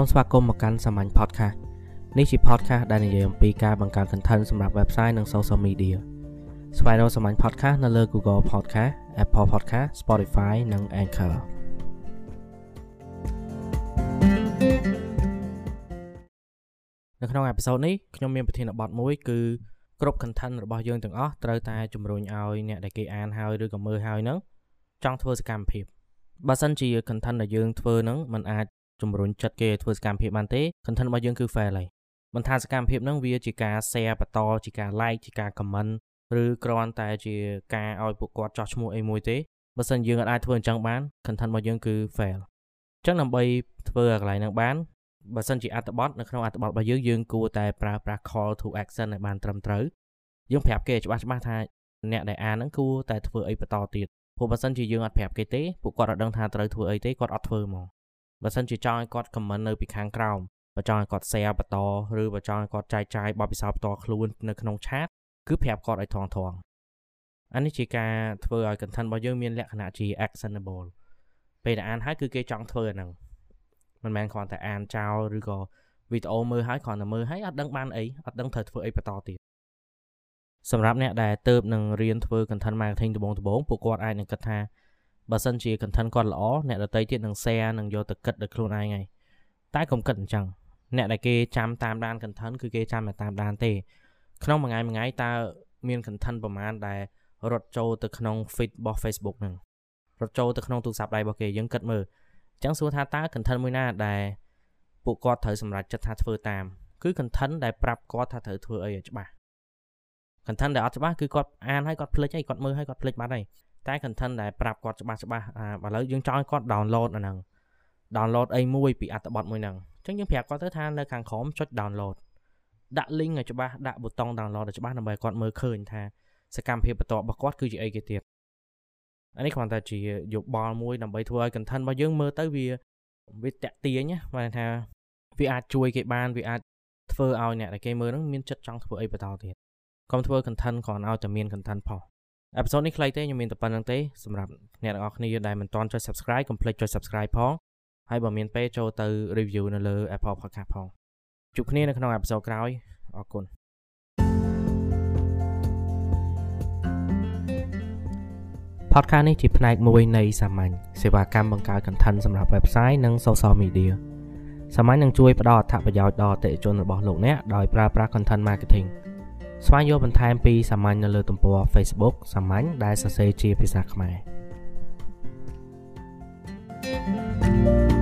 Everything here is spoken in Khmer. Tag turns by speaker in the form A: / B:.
A: សូមស្វាគមន៍មកកាន់សាមញ្ញ podcast នេះជា podcast ដែលនិយាយអំពីការបង្កើត content សម្រាប់ website និង social media ស្វែងរកសាមញ្ញ podcast នៅលើ Google Podcast Apple Podcast Spotify និង Anchor នៅក្នុងអេពីសូតនេះខ្ញុំមានប្រធានបទមួយគឺគ្រប់ content របស់យើងទាំងអស់ត្រូវតែជំរុញឲ្យអ្នកដែលគេអានហើយឬក៏មើលហើយហ្នឹងចង់ធ្វើសកម្មភាពបើសិនជា content ដែលយើងធ្វើហ្នឹងมันអាច ជំរុញចិត្តគេធ្វើសកម្មភាពបានទេ content របស់យើងគឺ fail ហើយមិនថាសកម្មភាពហ្នឹងវាជាការ share បន្តជាការ like ជាការ comment ឬគ្រាន់តែជាការឲ្យពួកគាត់ចោះឈ្មោះអីមួយទេបើសិនយើងអាចធ្វើអញ្ចឹងបាន content របស់យើងគឺ fail អញ្ចឹងដើម្បីធ្វើឲ្យកន្លែងហ្នឹងបានបើសិនជាអត្ថបទនៅក្នុងអត្ថបទរបស់យើងយើងគួរតែប្រើប្រាស់ call to action ឲ្យបានត្រឹមត្រូវយើងប្រាប់គេច្បាស់ច្បាស់ថាអ្នកដែលអានហ្នឹងគួរតែធ្វើអីបន្តទៀតព្រោះបើសិនជាយើងអត់ប្រាប់គេទេពួកគាត់អត់ដឹងថាត្រូវធ្វើអីទេគាត់អត់ធ្វើហ្មង បើសិនជាចង់ឲ្យគាត់ comment នៅពីខាងក្រោមបើចង់ឲ្យគាត់ share បន្តឬបើចង់ឲ្យគាត់ចែកចាយបទពិសោធន៍ផ្ទាល់ខ្លួននៅក្នុង chat គឺប្រាប់គាត់ឲ្យថងថងអានេះជាការធ្វើឲ្យ content របស់យើងមានលក្ខណៈជា actionable ពេលដែលអានហើយគឺគេចង់ធ្វើអាហ្នឹងមិនមែនគ្រាន់តែអានចោលឬក៏វីដេអូមើលហើយគ្រាន់តែមើលហើយអត់ដឹងបានអីអត់ដឹងត្រូវធ្វើអីបន្តទៀតសម្រាប់អ្នកដែលទៅនឹងរៀនធ្វើ content marketing ដំបូងដំបូងពួកគាត់អាចនឹងគិតថា បើសិនជា content គាត់ល្អអ្នកដទៃទៀតនឹង share នឹងយកទៅគិតដោយខ្លួនឯងហើយតែកុំគិតអញ្ចឹងអ្នកដែលគេចាំតាមដាន content គឺគេចាំតែតាមដានទេ ក្នុងមួយថ្ងៃមួយថ្ងៃតើមាន content ប្រមាណដែលរត់ចូលទៅក្នុង feed របស់ Facebook ហ្នឹងរត់ចូលទៅក្នុងទូរស័ព្ទដៃរបស់គេយើងគិតមើលអញ្ចឹងសួរថាតើ content មួយណាដែលពួកគាត់ត្រូវសម្រេចចិត្តថាធ្វើតាមគឺ content ដែលប្រាប់គាត់ថាត្រូវធ្វើអីឲ្យច្បាស់ content ដែលអត់ច្បាស់គឺគាត់អានហើយគាត់ភ្លេចហើយគាត់មើលហើយគាត់ភ្លេចបាត់ហើយតែ content ដែលប្រាប់គាត់ច្បាស់ច្បាស់ឥឡូវយើងចង់ឲ្យគាត់ download អាហ្នឹង download អីមួយពីអត្ថបទមួយហ្នឹងអញ្ចឹងយើងប្រាប់គាត់ទៅថានៅខាងក្រោមចុច download ដាក់ link ឲ្យច្បាស់ដាក់ប៊ូតុង download ឲ្យច្បាស់ដើម្បីគាត់មើលឃើញថាសកម្មភាពបន្ទាប់របស់គាត់គឺជាអីគេទៀតអានេះគ្រាន់តែជាយោបល់មួយដើម្បីធ្វើឲ្យ content របស់យើងមើលទៅវាវាតាក់ទាញណាបានថាវាអាចជួយគេបានវាអាចធ្វើឲ្យអ្នកដែលគេមើលហ្នឹងមានចិត្តចង់ធ្វើអីបន្តទៀតកុំធ្វើ content គ្រាន់ឲ្យតែមាន content ផុស អេពីសូតនេះខ្លីទេខ្ញុំមានតែប៉ុណ្្នឹងទេសម្រាប់អ្នកទាំងអស់គ្នាដែលមិនទាន់ចុច Subscribe កុំភ្លេចចុច Subscribe ផងហើយបើមានពេលចូលទៅ review នៅលើ Apple Podcast ផងជួបគ្នានៅក្នុងអេពីសូតក្រោយអរគុណ Podcast នេះជាផ្នែកមួយនៃសាមញ្ញសេវាកម្មបង្កើត content សម្រាប់ website និង social media សាមញ្ញនឹងជួយផ្ដល់អត្ថប្រយោជន៍ដល់អតិថិជនរបស់លោកអ្នកដោយប្រើប្រាស់ content marketing ស្វែងយល់បន្ថែមពីសាមញ្ញនៅលើទំព័រ Facebook សាមញ្ញដែលសរសេរជាភាសាខ្មែរ thank you